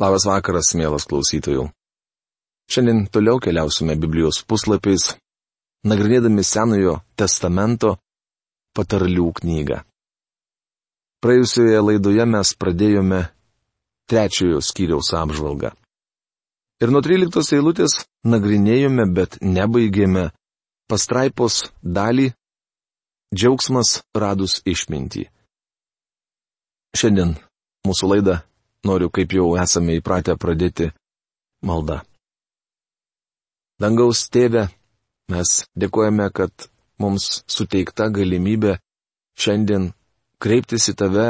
Labas vakaras, mielas klausytojų. Šiandien toliau keliausime Biblijos puslapiais, nagrinėdami Senojo testamento patarlių knygą. Praėjusioje laidoje mes pradėjome trečiojo skyriaus apžvalgą. Ir nuo 13 eilutės nagrinėjome, bet nebaigėme pastraipos dalį Džiaugsmas radus išmintį. Šiandien mūsų laidą noriu, kaip jau esame įpratę pradėti maldą. Dangaus tėve, mes dėkojame, kad mums suteikta galimybė šiandien kreiptis į tave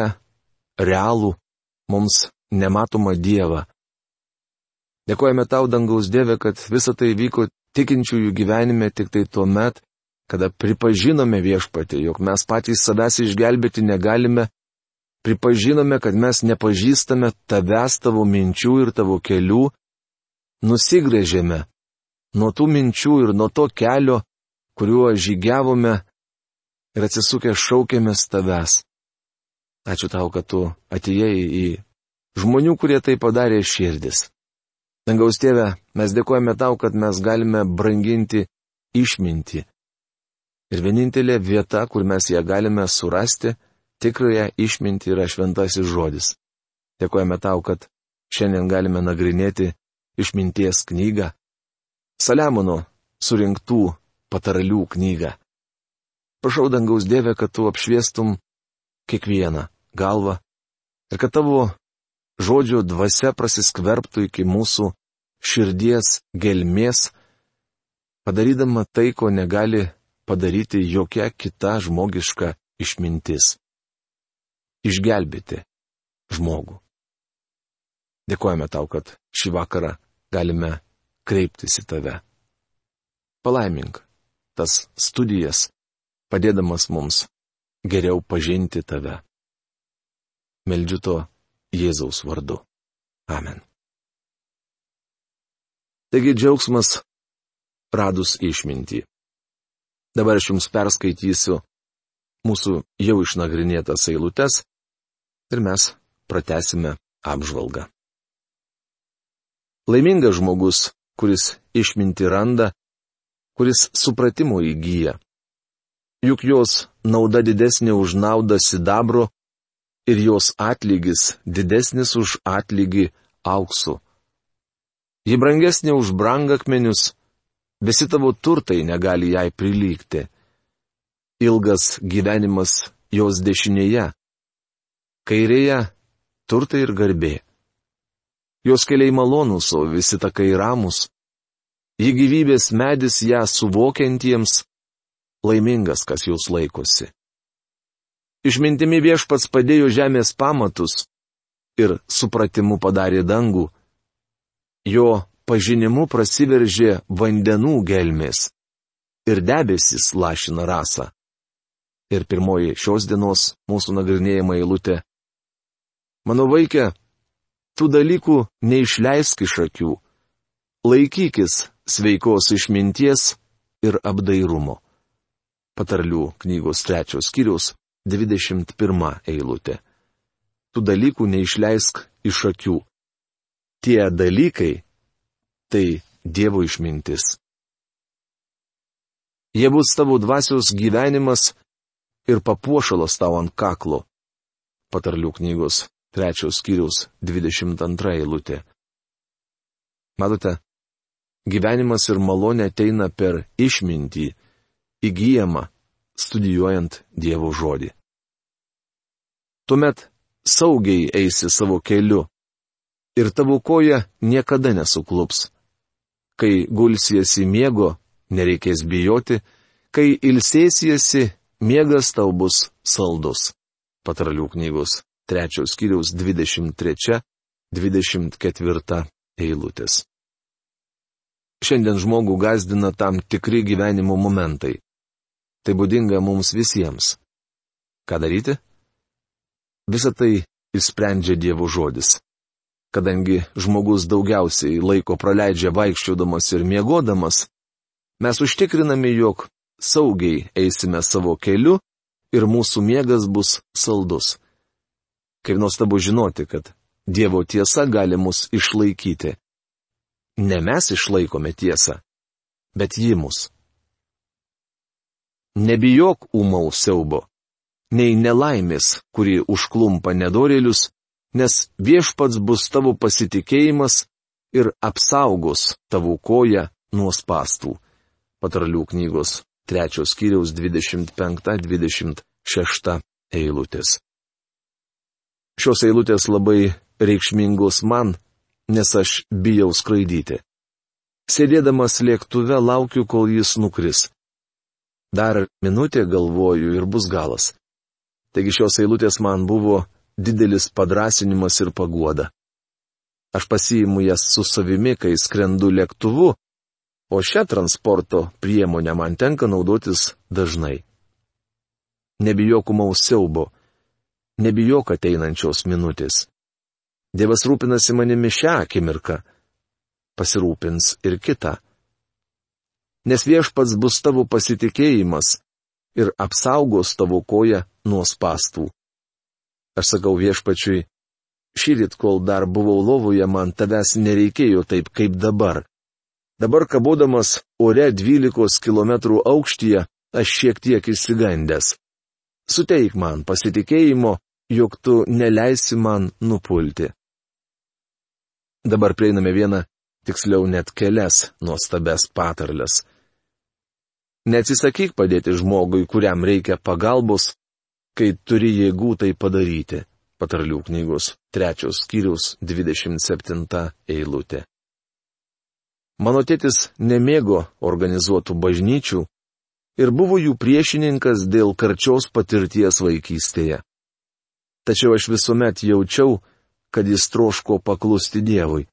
realų, mums nematomą Dievą. Dėkojame tau, dangaus Dieve, kad visa tai vyko tikinčiųjų gyvenime tik tai tuo met, kada pripažinome viešpatį, jog mes patys savęs išgelbėti negalime pripažinome, kad mes nepažįstame tavęs tavo minčių ir tavo kelių, nusigrėžėme nuo tų minčių ir nuo to kelio, kuriuo žygiavome ir atsisukę šaukėmės tavęs. Ačiū tau, kad tu atėjai į žmonių, kurie tai padarė širdis. Dangaus tėve, mes dėkojame tau, kad mes galime branginti išminti. Ir vienintelė vieta, kur mes ją galime surasti, tikrąją išmintį yra šventasis žodis. Dėkojame tau, kad šiandien galime nagrinėti išminties knygą, Saliamono surinktų pataralių knygą. Prašau dangaus Dievę, kad tu apšviestum kiekvieną galvą ir kad tavo žodžio dvasia prasiskverbtų iki mūsų širdies gelmės, padarydama tai, ko negali padaryti jokia kita žmogiška išmintis išgelbėti žmogų. Dėkojame tau, kad šį vakarą galime kreiptis į tave. Palaimink tas studijas, padėdamas mums geriau pažinti tave. Meldžiu to Jėzaus vardu. Amen. Taigi džiaugsmas radus išmintį. Dabar aš jums perskaitysiu mūsų jau išnagrinėtas eilutes ir mes pratesime apžvalgą. Laimingas žmogus, kuris išminti randa, kuris supratimo įgyja. Juk jos nauda didesnė už naudą sidabro ir jos atlygis didesnis už atlygį auksu. Ji brangesnė už brangakmenius, visi tavo turtai negali jai prilygti. Ilgas gyvenimas jos dešinėje, kairėje - turtai ir garbė. Jos keliai malonūs, o visi takai ramus. Ji gyvybės medis ją suvokiantiems, laimingas, kas jūs laikosi. Išmintimi viešpats padėjo žemės pamatus ir supratimu padarė dangų. Jo pažinimu prasiveržė vandenų gelmės ir debesis lašina rasą. Ir pirmoji šios dienos mūsų nagrinėjama eilutė Mano vaikė, tų dalykų neišleisk iš akių. Laikykis sveikos išminties ir apdairumo. Patarlių knygos trečios skyrius 21 eilutė. Tų dalykų neišleisk iš akių. Tie dalykai - tai Dievo išmintis. Jie bus tavo dvasios gyvenimas ir papuošalas tau ant kaklo. Patarlių knygos trečios skyriaus 22 eilutė. Matote, gyvenimas ir malonė ateina per išmintį, įgyjama, studijuojant Dievo žodį. Tuomet saugiai eisi savo keliu ir tavo koja niekada nesuklups. Kai gulsiesi miego, nereikės bijoti, kai ilsėsiesi, miegas tau bus saldus. Patralių knygos trečios skyriaus 23-24 eilutės. Šiandien žmogų gazdina tam tikri gyvenimo momentai. Tai būdinga mums visiems. Ką daryti? Visą tai įsprendžia Dievo žodis. Kadangi žmogus daugiausiai laiko praleidžia vaikščiodamas ir miegodamas, mes užtikriname, jog saugiai eisime savo keliu ir mūsų miegas bus saldus. Kaip nuostabu žinoti, kad Dievo tiesa gali mus išlaikyti. Ne mes išlaikome tiesą, bet ji mus. Nebijok ūmaus siaubo, nei nelaimės, kuri užklumpa nedorėlius, nes viešpats bus tavo pasitikėjimas ir apsaugos tavo koją nuo spastų. Patarlių knygos trečios kiriaus 25-26 eilutės. Šios eilutės labai reikšmingos man, nes aš bijau skraidyti. Sėdėdamas lėktuve laukiu, kol jis nukris. Dar minutė galvoju ir bus galas. Taigi šios eilutės man buvo didelis padrasinimas ir paguoda. Aš pasiimu jas su savimi, kai skrendu lėktuvu, o šią transporto priemonę man tenka naudotis dažnai. Nebijok umaus siaubo, nebijok ateinančios minutės. Dievas rūpinasi manimi šią akimirką, pasirūpins ir kitą. Nes viešpats bus tavo pasitikėjimas ir apsaugos tavo koją nuo spastų. Aš sakau viešpačiui, Šįryt, kol dar buvau lovoje, man tavęs nereikėjo taip kaip dabar. Dabar kabodamas ore 12 km aukštyje, aš šiek tiek išsigandęs. Suteik man pasitikėjimo, jog tu neleisi man nupulti. Dabar prieiname vieną, tiksliau net kelias nuostabes patarlės. Neatsisakyk padėti žmogui, kuriam reikia pagalbos, kai turi jėgų tai padaryti. Patarlių knygos trečios skyriaus 27 eilutė. Mano tėtis nemėgo organizuotų bažnyčių ir buvo jų priešininkas dėl karčios patirties vaikystėje. Tačiau aš visuomet jaučiau, kad jis troško paklusti Dievui.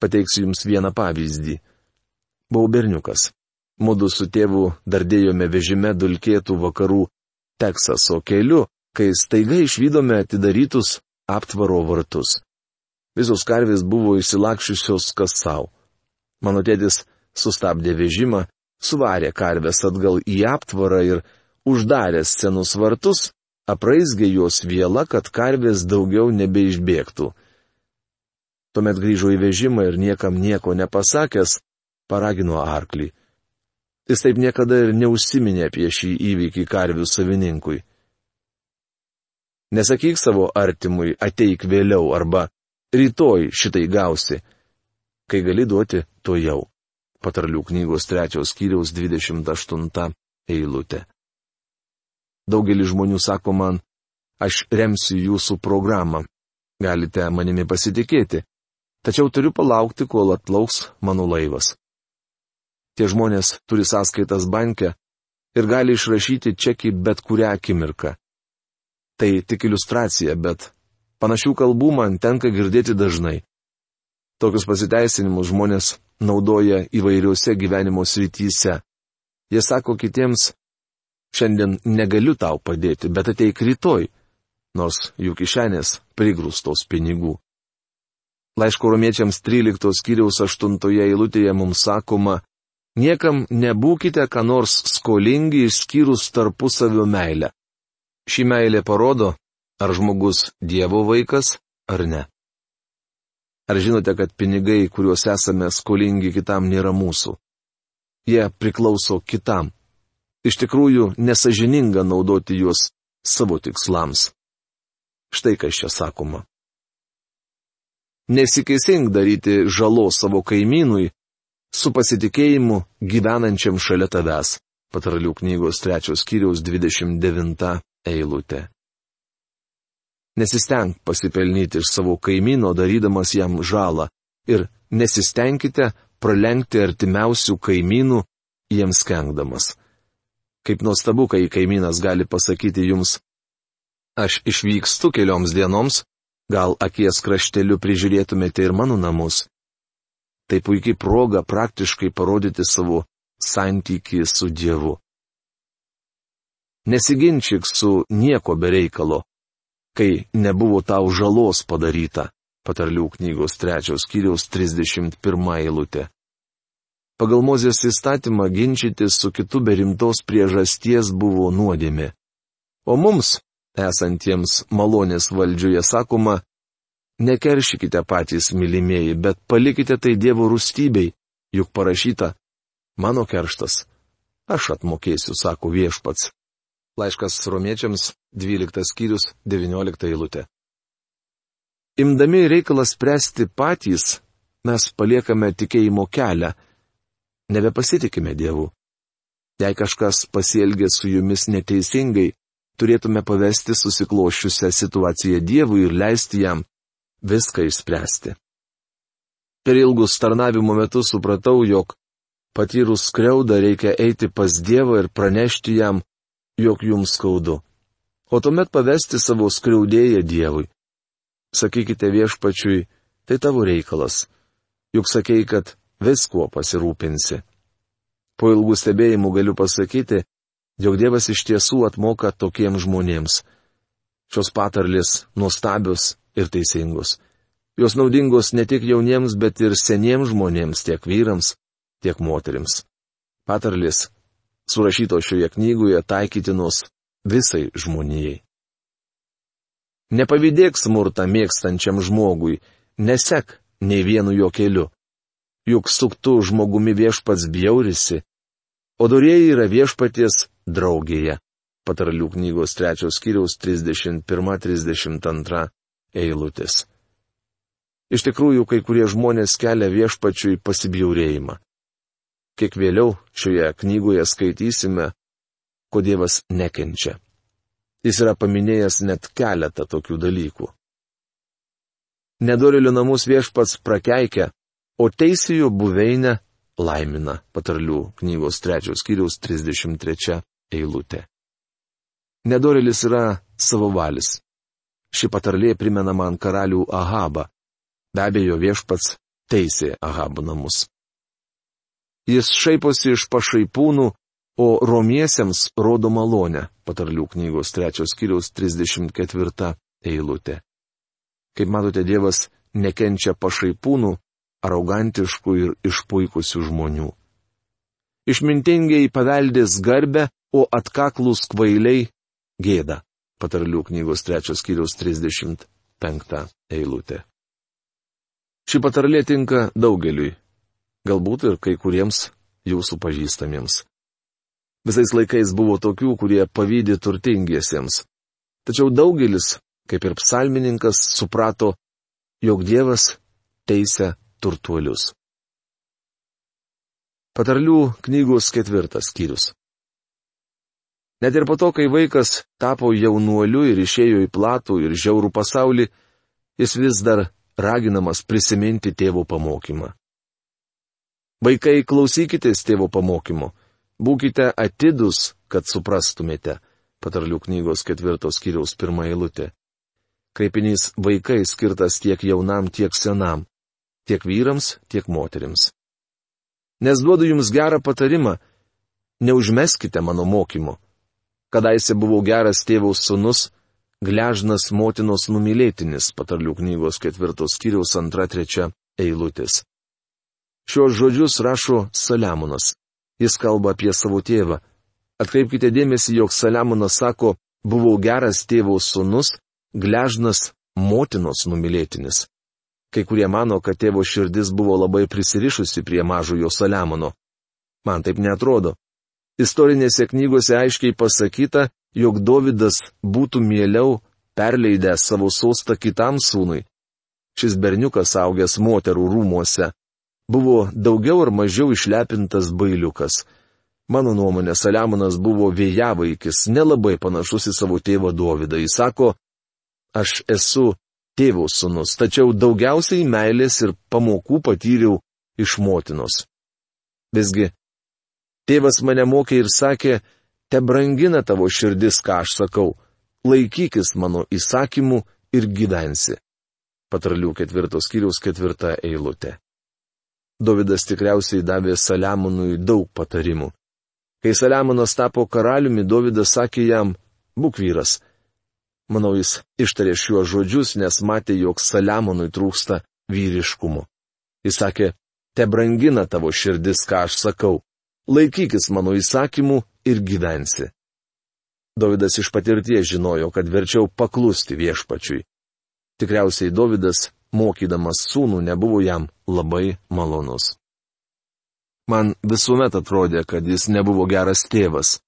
Pateiksiu Jums vieną pavyzdį. Buvau berniukas. Mūdu su tėvu dardėjome vežime dulkėtų vakarų Teksaso keliu kai staiga išvykome atidarytus aptvaro vartus. Visos karvės buvo įsilakščiusios kas savo. Mano tėtis sustabdė vežimą, suvarė karvės atgal į aptvarą ir, uždaręs senus vartus, apraizgė juos vėlą, kad karvės daugiau nebeišbėgtų. Tuomet grįžo į vežimą ir niekam nieko nepasakęs, paragino arklį. Jis taip niekada ir neužsiminė apie šį įvykį karvių savininkui. Nesakyk savo artimui ateik vėliau arba rytoj šitai gausi, kai gali duoti to jau. Patarlių knygos trečios kiriaus 28 eilutė. Daugelis žmonių sako man, aš remsiu jūsų programą, galite manimi pasitikėti, tačiau turiu palaukti, kol atplauks mano laivas. Tie žmonės turi sąskaitas banke ir gali išrašyti čekį bet kurią akimirką. Tai tik iliustracija, bet panašių kalbų man tenka girdėti dažnai. Tokius pasiteisinimus žmonės naudoja įvairiuose gyvenimo srityse. Jie sako kitiems, šiandien negaliu tau padėti, bet ateik rytoj, nors jų kišenės prigrūstos pinigų. Laiško romiečiams 13 skyriaus 8 eilutėje mums sakoma, niekam nebūkite ką nors skolingi išskyrus tarpusavio meilę. Ši meilė parodo, ar žmogus Dievo vaikas ar ne. Ar žinote, kad pinigai, kuriuos esame skolingi kitam, nėra mūsų? Jie priklauso kitam. Iš tikrųjų, nesažininga naudoti juos savo tikslams. Štai kas čia sakoma. Nesikeisink daryti žalos savo kaimynui su pasitikėjimu gyvenančiam šalia tavęs. Patarlių knygos trečios kiriaus 29 eilutė. Nesisteng pasipelnyti iš savo kaimyno darydamas jam žalą ir nesistengkite pralenkti artimiausių kaimynų jiems kengdamas. Kaip nuostabu, kai kaimynas gali pasakyti jums, aš išvykstu kelioms dienoms, gal akies krašteliu prižiūrėtumėte ir mano namus. Tai puikiai proga praktiškai parodyti savo santykį su Dievu. Nesiginčyk su nieko bereikalo, kai nebuvo tau žalos padaryta. Patarlių knygos trečios kiriaus 31 eilutė. Pagal Mozės įstatymą ginčytis su kitu be rimtos priežasties buvo nuodėmė. O mums, esantiems malonės valdžioje, sakoma, Nekeršykite patys, mylimieji, bet palikite tai Dievo rūstybei, juk parašyta, mano kerštas. Aš atmokėsiu, sako viešpats. Laiškas romiečiams 12 skyrius 19 eilutė. Imdami reikalą spręsti patys, mes paliekame tikėjimo kelią. Nebepasitikime Dievu. Jei kažkas pasielgė su jumis neteisingai, turėtume pavesti susiklošiusią situaciją Dievui ir leisti jam viską išspręsti. Per ilgus tarnavimo metus supratau, jog patyrus skriaudą reikia eiti pas Dievą ir pranešti jam, jog jums skaudu. O tuomet pavesti savo skriaudėją Dievui. Sakykite viešpačiui, tai tavo reikalas. Juk sakei, kad viskuo pasirūpinsi. Po ilgų stebėjimų galiu pasakyti, jog Dievas iš tiesų atmoka tokiems žmonėms. Šios patarlės nuostabios ir teisingos. Jos naudingos ne tik jauniems, bet ir seniems žmonėms, tiek vyrams, tiek moteriams. Patarlės, surašytos šioje knygoje, taikytinos visai žmonijai. Nepavydėk smurtą mėgstančiam žmogui, nesek nei vienu jo keliu. Juk suktų žmogumi viešpats bjaurisi, o dorėjai yra viešpaties draugėje. Patarlių knygos trečios skyriaus 31-32 eilutės. Iš tikrųjų, kai kurie žmonės kelia viešpačiui pasibjaurėjimą. Kiek vėliau šioje knygoje skaitysime, ko Dievas nekenčia. Jis yra paminėjęs net keletą tokių dalykų. Nedorilių namus viešpats prakeikia, o teisėjų buveinę laimina patarlių knygos trečios kiriaus 33 eilutė. Nedorilis yra savovalis. Ši patarlė primena man karalių Ahabą. Be abejo, viešpats teisė Ahabų namus. Jis šaiposi iš pašaipūnų, o romiesiems rodo malonę, patarlių knygos trečios kiriaus 34 eilutė. Kaip matote, Dievas nekenčia pašaipūnų, arogantiškų ir išpuikusių žmonių. Išmintingiai paveldės garbę, o atkaklus kvailiai gėda patarlių knygos trečios kiriaus 35 eilutė. Ši patarlė tinka daugeliui, galbūt ir kai kuriems jūsų pažįstamiems. Visais laikais buvo tokių, kurie pavydė turtingiesiems. Tačiau daugelis, kaip ir psalmininkas, suprato, jog Dievas teisia turtuolius. Patarlių knygos ketvirtas skyrius. Net ir po to, kai vaikas tapo jaunuoliu ir išėjo į platų ir žiaurų pasaulį, jis vis dar raginamas prisiminti tėvo pamokymą. Vaikai, klausykitės tėvo pamokymo, būkite atidus, kad suprastumėte, patarlių knygos ketvirtos kiriaus pirmą eilutę. Kreipinys vaikai skirtas tiek jaunam, tiek senam, tiek vyrams, tiek moteriams. Nes duodu jums gerą patarimą, neužmeskite mano mokymo Kadaise buvau geras tėvaus sunus, gležnas motinos numylėtinis, patarlių knygos ketvirtos kiriaus antra trečia eilutės. Šios žodžius rašo Saliamonas. Jis kalba apie savo tėvą. Atkreipkite dėmesį, jog Saliamonas sako, buvau geras tėvaus sunus, gležnas motinos numylėtinis. Kai kurie mano, kad tėvo širdis buvo labai prisirišusi prie mažojo Saliamono. Man taip netrodo. Istorinėse knygose aiškiai pasakyta, jog Dovydas būtų mieliau perleidęs savo sostą kitam sūnui. Šis berniukas augęs moterų rūmuose buvo daugiau ar mažiau išlepintas bailiukas. Mano nuomonė, Saliamonas buvo vėjavaikis, nelabai panašus į savo tėvą Dovydą. Jis sako, aš esu tėvo sūnus, tačiau daugiausiai meilės ir pamokų patyriau iš motinos. Visgi, Tėvas mane mokė ir sakė, te brangina tavo širdis, ką aš sakau, laikykis mano įsakymų ir gyvensi. Patralių ketvirtos kiriaus ketvirta eilutė. Davidas tikriausiai davė Saliamonui daug patarimų. Kai Saliamonas tapo karaliumi, Davidas sakė jam, būk vyras. Manau, jis ištarė šiuos žodžius, nes matė, jog Saliamonui trūksta vyriškumo. Jis sakė, te brangina tavo širdis, ką aš sakau, laikykis mano įsakymų ir gyvensi. Davidas iš patirties žinojo, kad verčiau paklusti viešpačiui. Tikriausiai Davidas, mokydamas sūnų, nebuvo jam labai malonus. Man visuomet atrodė, kad jis nebuvo geras tėvas.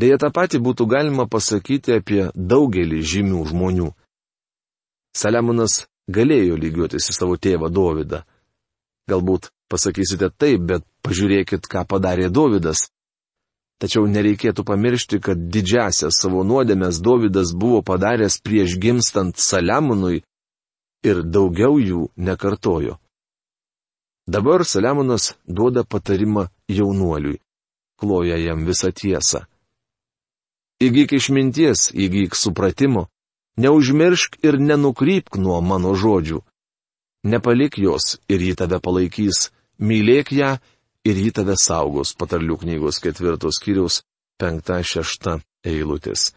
Deja, tą patį būtų galima pasakyti apie daugelį žymių žmonių. Saliamonas galėjo lygiuotis į savo tėvą Dovydą. Galbūt pasakysite taip, bet pažiūrėkit, ką padarė Dovydas. Tačiau nereikėtų pamiršti, kad didžiasias savo nuodėmės Dovydas buvo padaręs prieš gimstant Saliamonui ir daugiau jų nekartojo. Dabar Saliamonas duoda patarimą jaunuoliui, kloja jam visą tiesą. Įgyk išminties, įgyk supratimo, neužmiršk ir nenukrypk nuo mano žodžių. Nepalik jos ir ji tave palaikys, mylėk ją ir ji tave saugos, patarlių knygos ketvirtos kiriaus penkta šešta eilutės.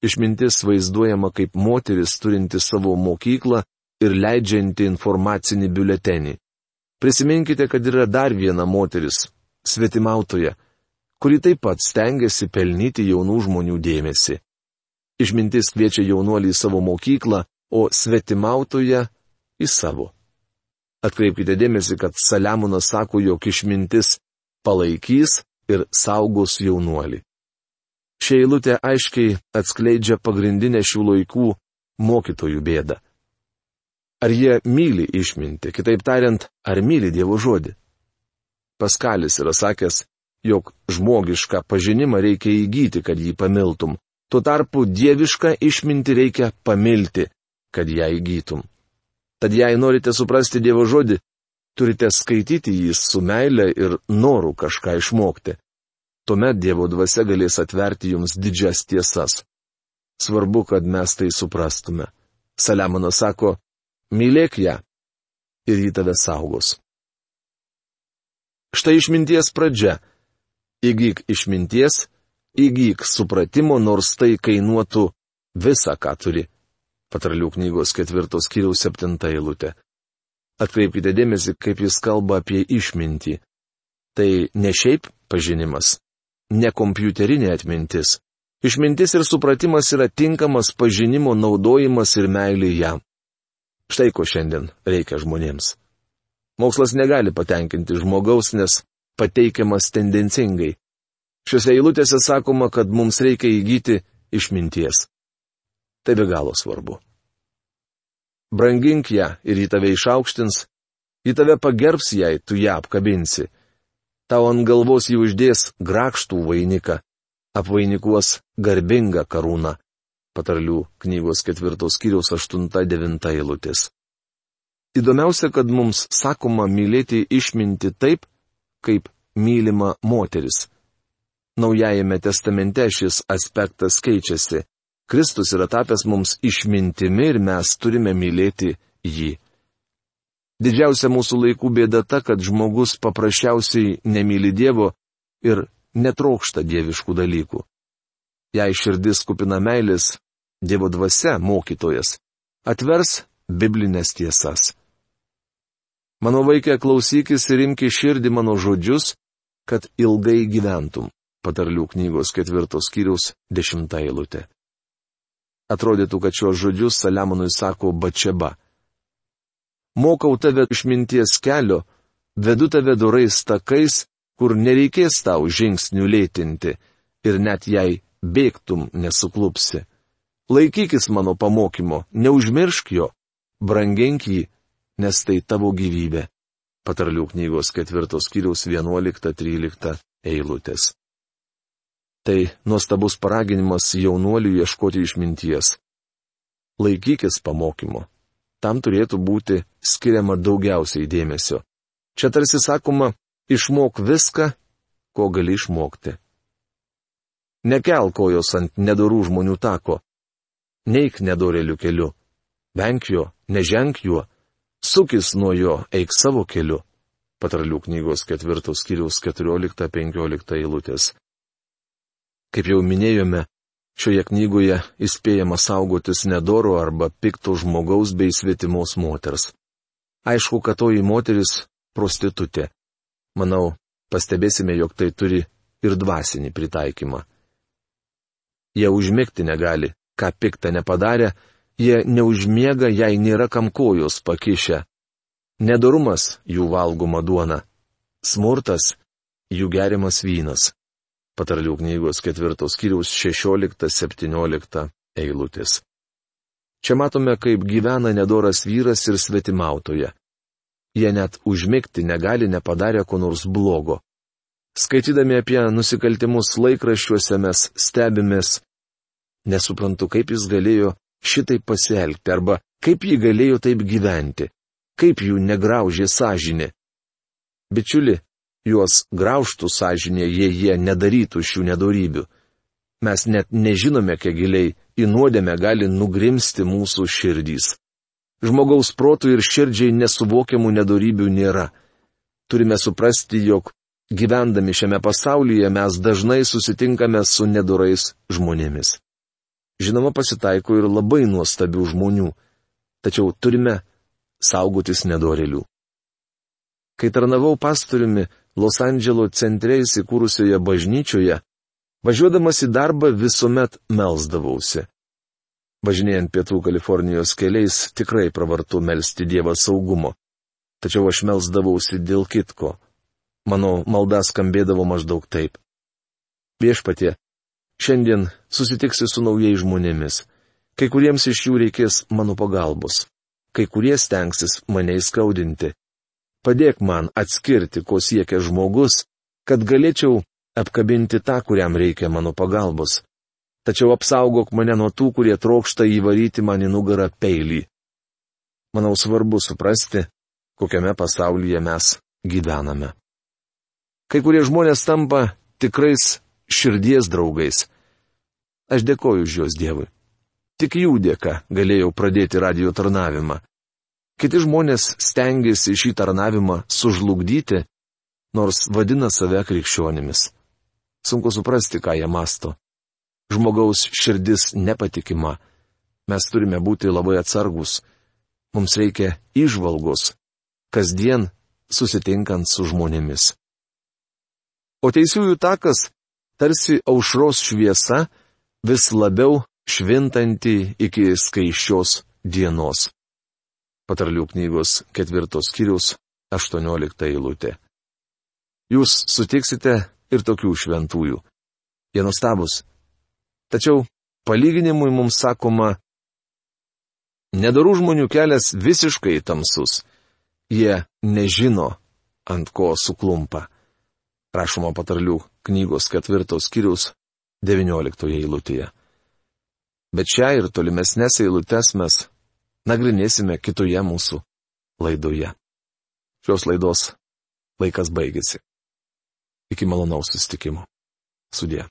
Išmintis vaizduojama kaip moteris turinti savo mokyklą ir leidžianti informacinį biuletenį. Prisiminkite, kad yra dar viena moteris - svetimautoja, kuri taip pat stengiasi pelnyti jaunų žmonių dėmesį. Išmintis kviečia jaunuolį į savo mokyklą, o svetimautoje į savo. Atkreipkite dėmesį, kad Saliamonas sako, jog išmintis palaikys ir saugos jaunuolį. Šia eilutė aiškiai atskleidžia pagrindinę šių laikų mokytojų bėdą. Ar jie myli išminti, kitaip tariant, ar myli Dievo žodį? Paskalis yra sakęs, jog žmogišką pažinimą reikia įgyti, kad jį pamiltum. Tuo tarpu dievišką išminti reikia pamilti, kad ją įgytum. Tad jei norite suprasti Dievo žodį, turite skaityti jį su meile ir noru kažką išmokti. Tuomet Dievo dvasia galės atverti jums didžias tiesas. Svarbu, kad mes tai suprastume. Saliamonas sako, mylėk ją ir ji tave saugos. Štai išminties pradžia įgyk išminties, įgyk supratimo, nors tai kainuotų visą, ką turi. Patralių knygos ketvirtos kiriaus septinta eilutė. Atkreipkite dėmesį, kaip jis kalba apie išmintį. Tai ne šiaip pažinimas, ne kompiuterinė atmintis. Išmintis ir supratimas yra tinkamas pažinimo naudojimas ir meilė jam. Štai ko šiandien reikia žmonėms. Mokslas negali patenkinti žmogaus, nes pateikiamas tendencingai. Šiuose eilutėse sakoma, kad mums reikia įgyti išminties. Tai be galo svarbu. Brangink ją ir į tave išaukštins, į tave pagerbs jai, tu ją apkabinsi. Tau ant galvos jį uždės grakštų vainiką, apvainikuos garbingą karūną. Patarlių knygos ketvirtos kiriaus 8-9 eilutės. Įdomiausia, kad mums sakoma mylėti išminti taip, kaip mylima moteris. Naujajame testamente šis aspektas keičiasi. Kristus yra tapęs mums išmintimi ir mes turime mylėti jį. Didžiausia mūsų laikų bėda ta, kad žmogus paprasčiausiai nemyli Dievo ir netrokšta dieviškų dalykų. Jei širdis kupina meilės, Dievo dvasia, mokytojas, atvers biblinės tiesas. Mano vaikė klausykis ir imki širdį mano žodžius, kad ilgai gyventum. Patarlių knygos ketvirtos skyriaus dešimta eilutė. Atrodytų, kad šios žodžius Saliamonui sako Bačeba. Mokau tave išminties kelio, vedu tave durais takais, kur nereikės tau žingsnių lėtinti, ir net jei bėgtum nesuklupsi. Laikykis mano pamokymo, neužmiršk jo, brangink jį nes tai tavo gyvybė. Patarlių knygos ketvirtos kiriaus 11-13 eilutės. Tai nuostabus paraginimas jaunuolių ieškoti išminties. Laikykis pamokymo. Tam turėtų būti skiriama daugiausiai dėmesio. Čia tarsi sakoma, išmok viską, ko gali išmokti. Nekel kojos ant nedorų žmonių tako. Neik nedorelių keliu. Venk jo, neženk juo, Sukis nuo jo, eik savo keliu. Patarlių knygos ketvirtos kiriaus 14-15 eilutės. Kaip jau minėjome, šioje knygoje įspėjama saugotis nedoro arba pikto žmogaus bei svetimos moters. Aišku, kad toji moteris - prostitutė. Manau, pastebėsime, jog tai turi ir dvasinį pritaikymą. Jie užmėgti negali, ką piktą nepadarė, Jie neužmiega, jei nėra kam kojos pakišę. Nedorumas jų valgoma duona. Smurtas jų geriamas vynas. Patarlių knygos ketvirtos kiriaus 16-17 eilutės. Čia matome, kaip gyvena nedoras vyras ir svetimautoje. Jie net užmigti negali nepadarę ko nors blogo. Skaitydami apie nusikaltimus laikraščiuose mes stebimės. Nesuprantu, kaip jis galėjo šitai pasielgti arba kaip jį galėjo taip gyventi, kaip jų negraužė sąžinė. Bičiuli, juos graužtų sąžinė, jei jie nedarytų šių nedorybių. Mes net nežinome, kiek giliai į nuodėmę gali nugrimsti mūsų širdys. Žmogaus protų ir širdžiai nesuvokiamų nedorybių nėra. Turime suprasti, jog gyvendami šiame pasaulyje mes dažnai susitinkame su nedorais žmonėmis. Žinoma, pasitaiko ir labai nuostabių žmonių, tačiau turime saugotis nedorelių. Kai tarnavau pastoriumi Los Andželo centre įsikūrusioje bažnyčioje, važiuodamas į darbą visuomet melzdavausi. Važinėjant pietų Kalifornijos keliais tikrai pravartu melstį Dievą saugumo. Tačiau aš melzdavausi dėl kitko. Mano malda skambėdavo maždaug taip. Viešpatie, šiandien susitiksi su naujais žmonėmis. Kai kuriems iš jų reikės mano pagalbos. Kai kurie stengsis mane įskaudinti. Padėk man atskirti, ko siekia žmogus, kad galėčiau apkabinti tą, kuriam reikia mano pagalbos. Tačiau apsaugok mane nuo tų, kurie trokšta įvaryti man į nugarą peilį. Manau svarbu suprasti, kokiame pasaulyje mes gyvename. Kai kurie žmonės tampa tikrais širdies draugais. Aš dėkoju už juos Dievui. Tik jų dėka galėjau pradėti radio tarnavimą. Kiti žmonės stengiasi šį tarnavimą sužlugdyti, nors vadina save krikščionimis. Sunku suprasti, ką jie masto. Žmogaus širdis nepatikima. Mes turime būti labai atsargus. Mums reikia išvalgos, kasdien susitinkant su žmonėmis. O teisiųjų takas, tarsi aušros šviesa, vis labiau švintanti iki skaiščios dienos. Patarlių knygos ketvirtos skyrius 18 eilutė. Jūs sutiksite ir tokių šventųjų. Jie nustabus. Tačiau palyginimui mums sakoma, nedarų žmonių kelias visiškai tamsus. Jie nežino, ant ko suklumpa. Rašoma patarlių knygos ketvirtos skyrius 19 eilutėje. Bet šią ir tolimesnės eilutes mes nagrinėsime kitoje mūsų laidoje. Šios laidos laikas baigėsi. Iki malonaus susitikimo. Sudė.